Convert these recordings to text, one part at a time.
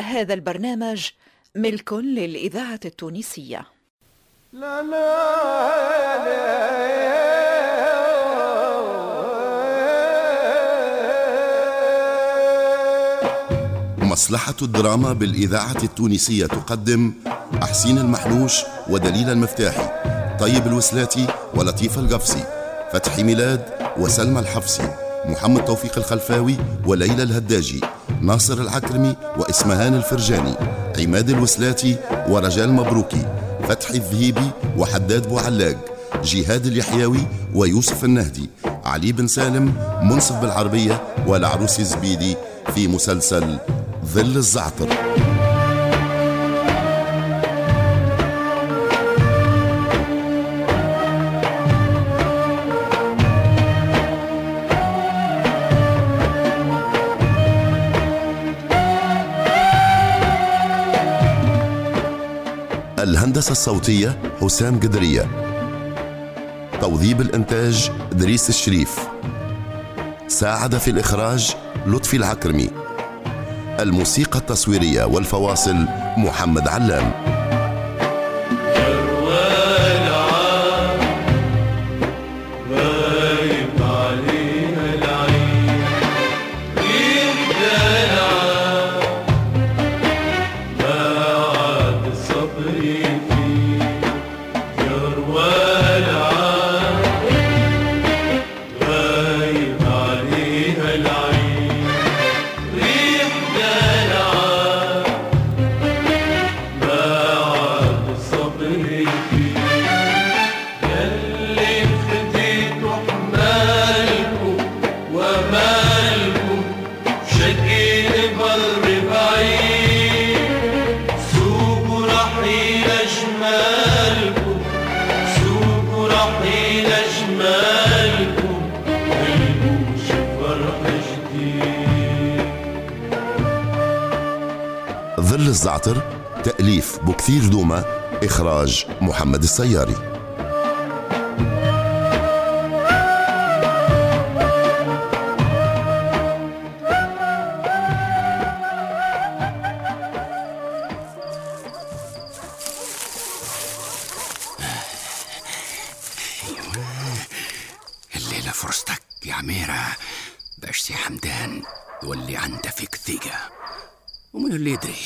هذا البرنامج ملك للإذاعة التونسية. لا لا مصلحة الدراما بالإذاعة التونسية تقدم أحسين المحلوش ودليل المفتاحي طيب الوسلاتي ولطيف القفصي فتحي ميلاد وسلمى الحفصي محمد توفيق الخلفاوي وليلى الهداجي. ناصر العكرمي وإسمهان الفرجاني عماد الوسلاتي ورجال مبروكي فتحي الذهيبي وحداد بوعلاق جهاد اليحيوي ويوسف النهدي علي بن سالم منصف بالعربية والعروس الزبيدي في مسلسل ظل الزعتر. الهندسة الصوتية حسام قدرية. توظيب الإنتاج دريس الشريف. ساعد في الإخراج لطفي العكرمي. الموسيقى التصويرية والفواصل محمد علام. الزعتر تأليف بكثير دوما إخراج محمد السياري. الليلة فرصتك يا عميرة باش سي حمدان يولي عنده فيك ثقة. ومن اللي يدري؟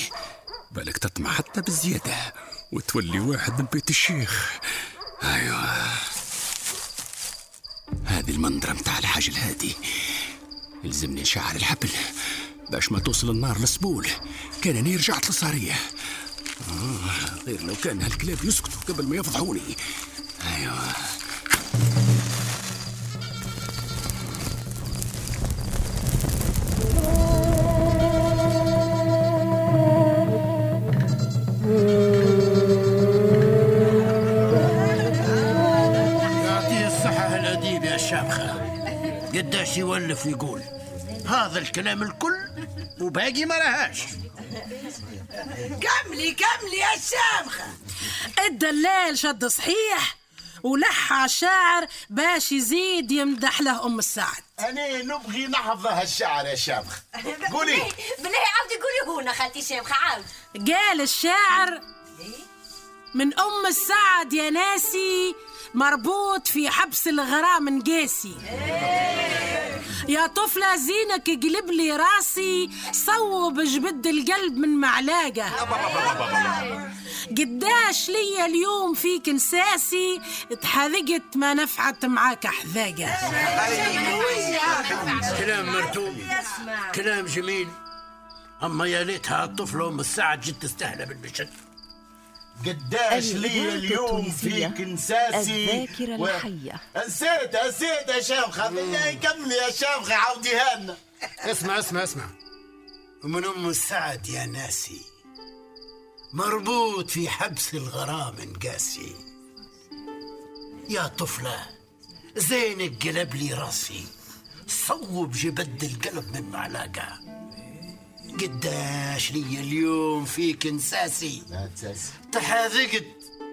بالك تطمع حتى بالزيادة وتولي واحد من بيت الشيخ. أيوة. هذه المنظرة متاع الحاج الهادي. يلزمني نشعل الحبل باش ما توصل النار للسبول كان اني رجعت للصارية آه غير لو كان هالكلاب يسكتوا قبل ما يفضحوني. أيوة. قداش يولف ويقول. هذا الكلام الكل وباقي ما راهاش كملي كملي يا الشامخة الدلال شد صحيح ولح الشاعر باش يزيد يمدح له أم السعد. أنا نبغي نحفظ هالشعر يا شامخ قولي. بالله عاودي قولي هنا خالتي شامخة عاود. قال الشاعر من أم السعد يا ناسي مربوط في حبس الغرام قاسي يا طفلة زينك قلب لي راسي صوب جبد القلب من معلاقة. قداش لي اليوم فيك نساسي اتحذقت ما نفعت معاك حذاقة كلام مرتوب كلام جميل. أما يا ليتها الطفلة أم السعد جد تستهلى بالبشد قداش لي اليوم فيك نساسي الذاكرة و... الحية. نسيت نسيت يا شامخة كملي يا شامخة عاوديها لنا اسمع اسمع اسمع. ومن أم السعد يا ناسي مربوط في حبس الغرام قاسي يا طفلة زينك قلب لي راسي صوب جبد القلب من معلقة قداش لي اليوم فيك نساسي. تحاذقت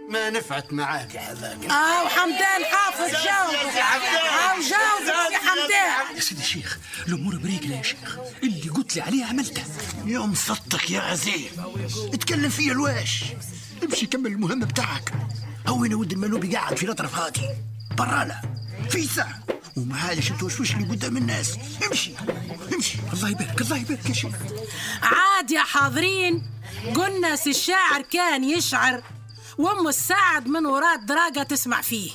ما نفعت معاك حذاك. آه وحمدان حافظ جاوب. آه جاوب يا حمدان. يا سيدي الشيخ الأمور بريقله يا شيخ. اللي قلت لي عليه عملته. يوم صدتك يا عزيز. اتكلم فيا الواش. امشي كمل المهمة بتاعك. هو أنا ود المنوبي قاعد في الاطرف هاتي برانا. في ساعة. ومعايش توشوش لي قدام الناس؟ امشي امشي. الله يبارك الله يبارك يا شيخ عاد يا حاضرين قلنا سي الشاعر كان يشعر وام السعد من وراء الدراجة تسمع فيه.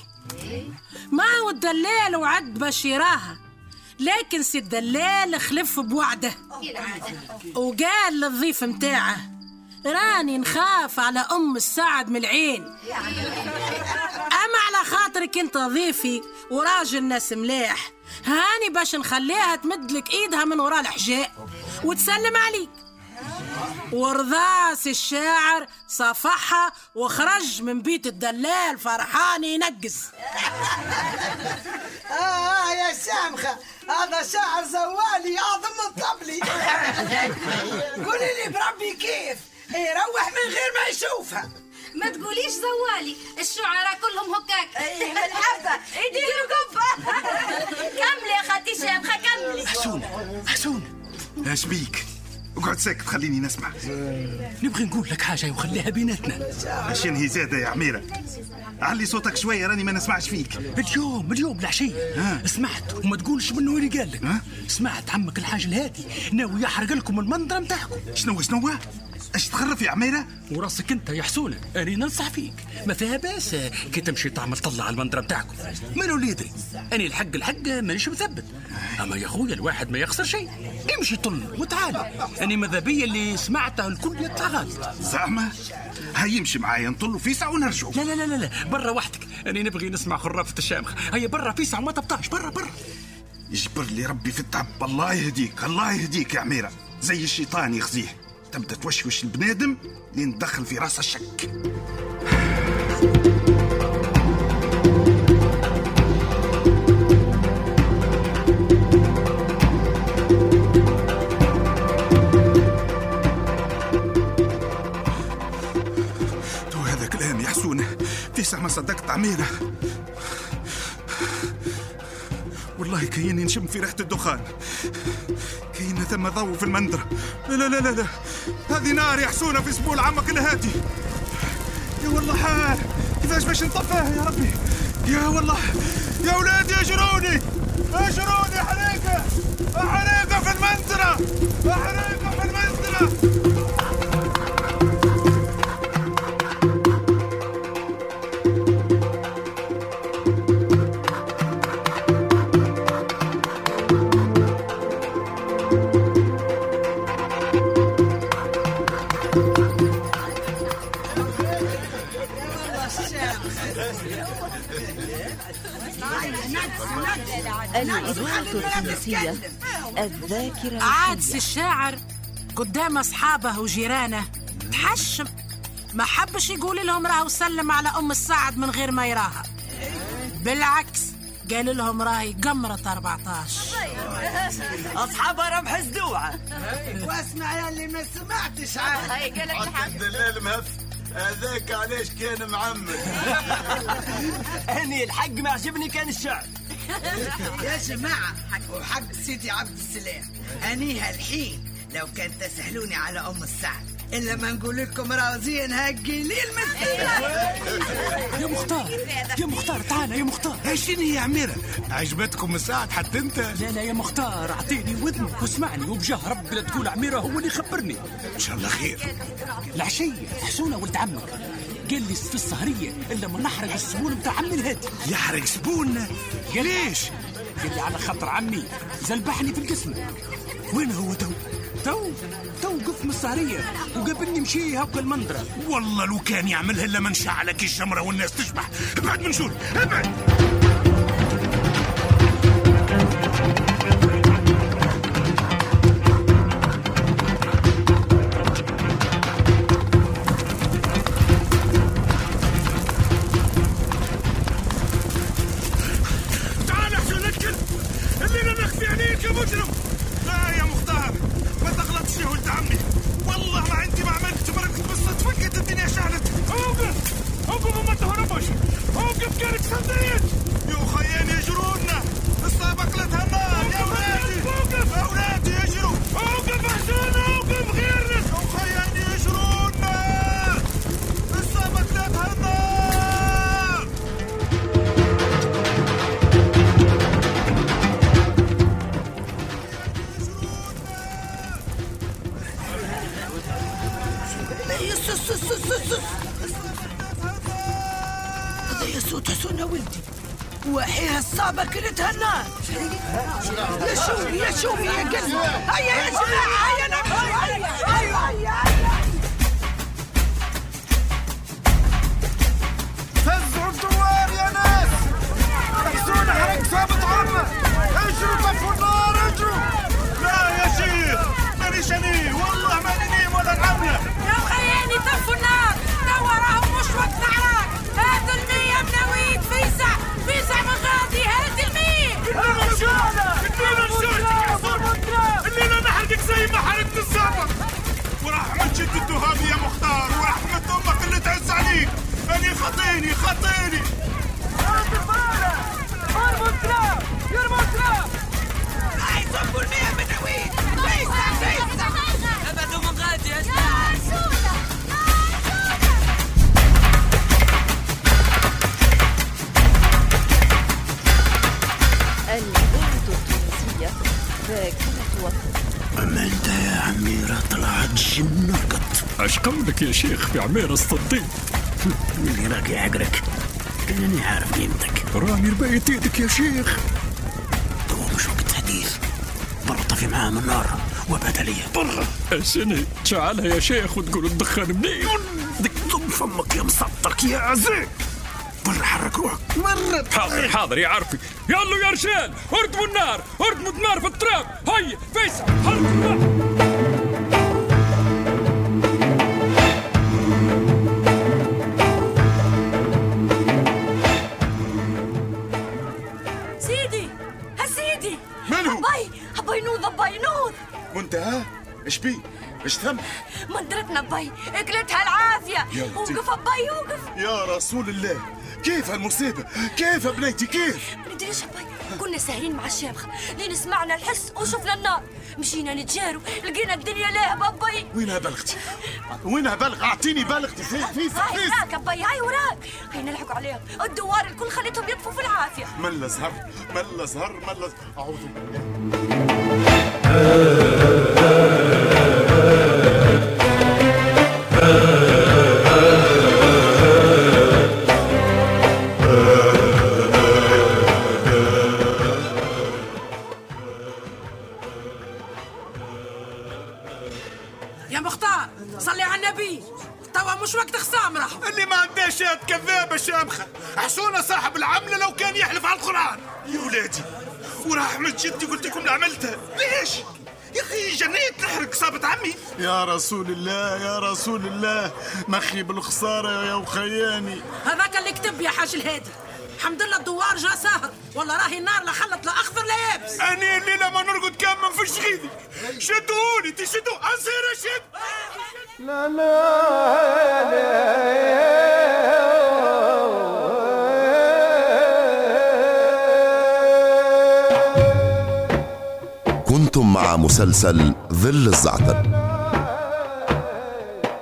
ما هو الدلال وعد باش يراها لكن سي الدلال خلف بوعده. وقال للضيف متاعه راني نخاف على أم السعد من العين. أما على خاطرك أنت ضيفي وراجل ناس ملاح هاني باش نخليها تمدلك إيدها من وراء الحجاء وتسلم عليك. ورضاس الشاعر صفحها وخرج من بيت الدلال فرحان ينقز. آه يا شامخة هذا شاعر زوالي أعظم من طبلي. قولي لي بربي كيف؟ يروح من غير ما يشوفها. ما تقوليش زوالي الشعراء كلهم هكاك. إيه بالحبة يديروا قبة كملي يا خالتي شامخة كملي. حسونة حسونة إيش بيك؟ اقعد ساكت خليني نسمع. نبغي نقول لك حاجة وخليها بيناتنا. عشان هي زادة يا عميرة؟ علي صوتك شوية راني ما نسمعش فيك. اليوم اليوم العشية. ها؟ سمعت وما تقولش منه اللي قال لك. ها؟ سمعت عمك الحاج الهادي ناوي يحرق لكم المنظرة متاعكم شنو شنو؟ اش تخرف يا عميرة؟ وراسك انت يا حسونة أنا ننصح فيك. ما فيها باس. كي تمشي تعمل طلع على المندرة بتاعكم. منو اللي يدري؟ أنا الحق الحق مانيش مثبت. أما يا خويا الواحد ما يخسر شيء. امشي طل وتعال. أنا ماذا بيا اللي سمعته الكل يطلع غلط. زعما؟ هيا يمشي معايا نطلوا فيسع ونرجعوا لا لا لا لا, لا. برا وحدك. أنا نبغي نسمع خرافة الشامخ هيا برا فيسع وما تبطاش. برا برا. يجبر لي ربي في التعب. الله يهديك الله يهديك يا عميرة. زي الشيطان يخزيه. تبدأ توشوش البنادم لين تدخل في راسه الشك. تو هذا كلام يحسونه فيسع ما صدقت عميرة. والله كأني نشم في ريحة الدخان. كأن ثم ضوء في المندرة لا لا لا لا, لا. هذه نار يحسونها في سبول عمك الهادي يا والله كيفاش باش نطفيها يا ربي؟ يا والله يا ولادي اجروني! اجروني حريقة حريقة في المنزلة! حريقة في المنزلة! الإذاعة التونسية الذاكرة عاد سي الحية الشاعر قدام أصحابه وجيرانه. تحشم. ما حبش يقول لهم راهو سلم على أم السعد من غير ما يراها. بالعكس قال لهم راهي قمرة 14 أصحابها ربح الزوعة. واسمع يا اللي ما سمعتش عاد هاي قالت الحق الدلال مهف هذاك علاش كان معمد؟ أني الحق ما عجبني كان الشعر. يا جماعة وحق سيدي عبد السلام أنيها الحين لو كان تسهلوني على أم السعد. إلا ما نقول لكم راوزين هاقي لي يا مختار يا مختار تعال يا مختار. إيش هي يا عميرة؟ عجبتكم الساعة حتى أنت؟ لا لا يا مختار أعطيني وذنك واسمعني وبجاه ربي لا تقول عميرة هو اللي خبرني إن شاء الله خير. العشية حسونة ولد عمك. قال لي في السهرية إلا ما نحرق السبون بتاع عمي الهادي يحرق سبوننا ليش؟ قال لي على خاطر عمي زلبحني في القسم. وين هو تو؟ تو تو وقف من السهرية وقابلني مشي هاك المنظرة. والله لو كان يعملها الا من شعلك الشمرة والناس تشبح ابعد من شول ابعد! النار يا شومي يا شومي يا قلبي. هيا يا جماعة يا جماعة الإذاعة التونسية ذاكرة وطن اما انت يا عميرة طلعت جن نرقط اش قولك يا شيخ في عمير الصديق. اللي راك يعقرك انني عارف قيمتك. راني ربيت يدك يا شيخ. تو مش وقت حديث. برا طفي معاهم النار وابعد عليا. برا أشني؟ تشعلها يا شيخ وتقول الدخان منين دك ضم فمك يا مسطرك يا عزيز. برا حرك روحك. مرة حاضر حاضر يا عرفي. يلا يا رجال اردموا النار اردموا النار في التراب. هيا فيصل حركوا النار إيش بي؟ إيش ثم مندرتنا باي أكلتها لطيف. وقف باي وقف. يا رسول الله كيف هالمصيبة كيف يا بنيتي؟ كيف؟ ندريش باي كنا ساهرين مع الشامخ لين سمعنا الحس وشفنا النار. مشينا نتجاروا لقينا الدنيا لاهبه باي وينها بلغتي؟ وينها بلغ أعطيني بلغتي. في في هاي وراك باي هاي وراك. هاي نلحقوا عليهم الدوار الكل خليتهم يطفوا في العافية. ملا زهر ملا زهر ملا. أعوذ بالله. حسونة صاحب العملة لو كان يحلف على القرآن. يا ولادي ورحمة جدي قلت لكم اللي عملتها ليش؟ يا أخي جنيت نحرق صابة عمي. يا رسول الله يا رسول الله. مخي بالخسارة يا وخياني هذاك اللي كتب يا حاج الهادي. الحمد لله الدوار جا ساهر. والله راهي النار لا خلط لا أخضر لا يابس. أنا الليلة ما نرقد كان ما نفش غيدي شدوني تشدوا. أصير أشد. كنتم مع مسلسل ظل الزعتر.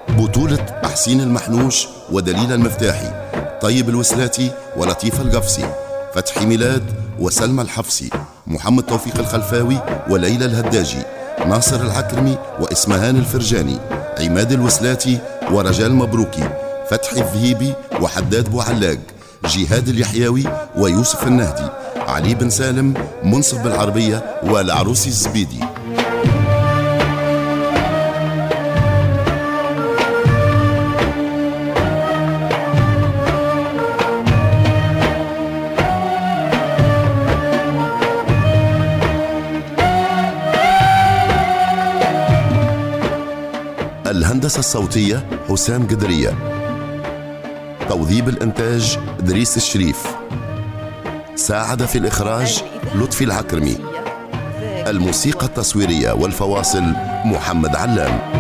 بطولة حسين المحنوش ودليل المفتاحي طيب الوسلاتي ولطيف القفصي فتحي ميلاد وسلمى الحفصي محمد توفيق الخلفاوي وليلى الهداجي ناصر العكرمي وإسمهان الفرجاني عماد الوسلاتي ورجال مبروكي فتحي الذهيبي وحداد بوعلاق جهاد اليحيوي ويوسف النهدي علي بن سالم منصف بالعربية والعروسي الزبيدي. الهندسة الصوتية حسام قدرية. توظيب الإنتاج إدريس الشريف. ساعد في الإخراج لطفي العكرمي. الموسيقى التصويرية والفواصل محمد علام.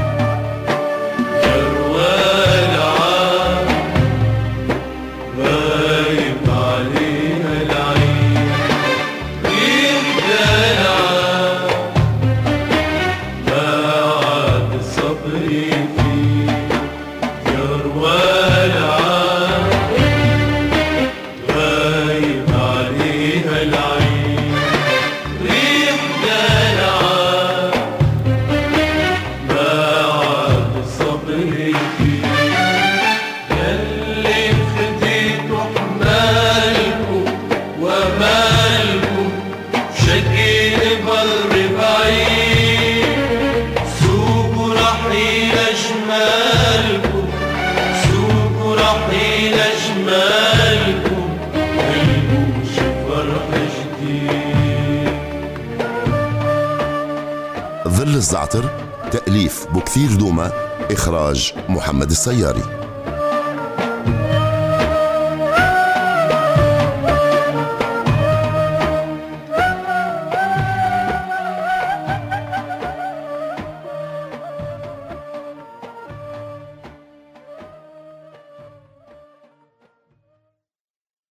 ظل الزعتر تأليف بكثير دوما إخراج محمد السياري.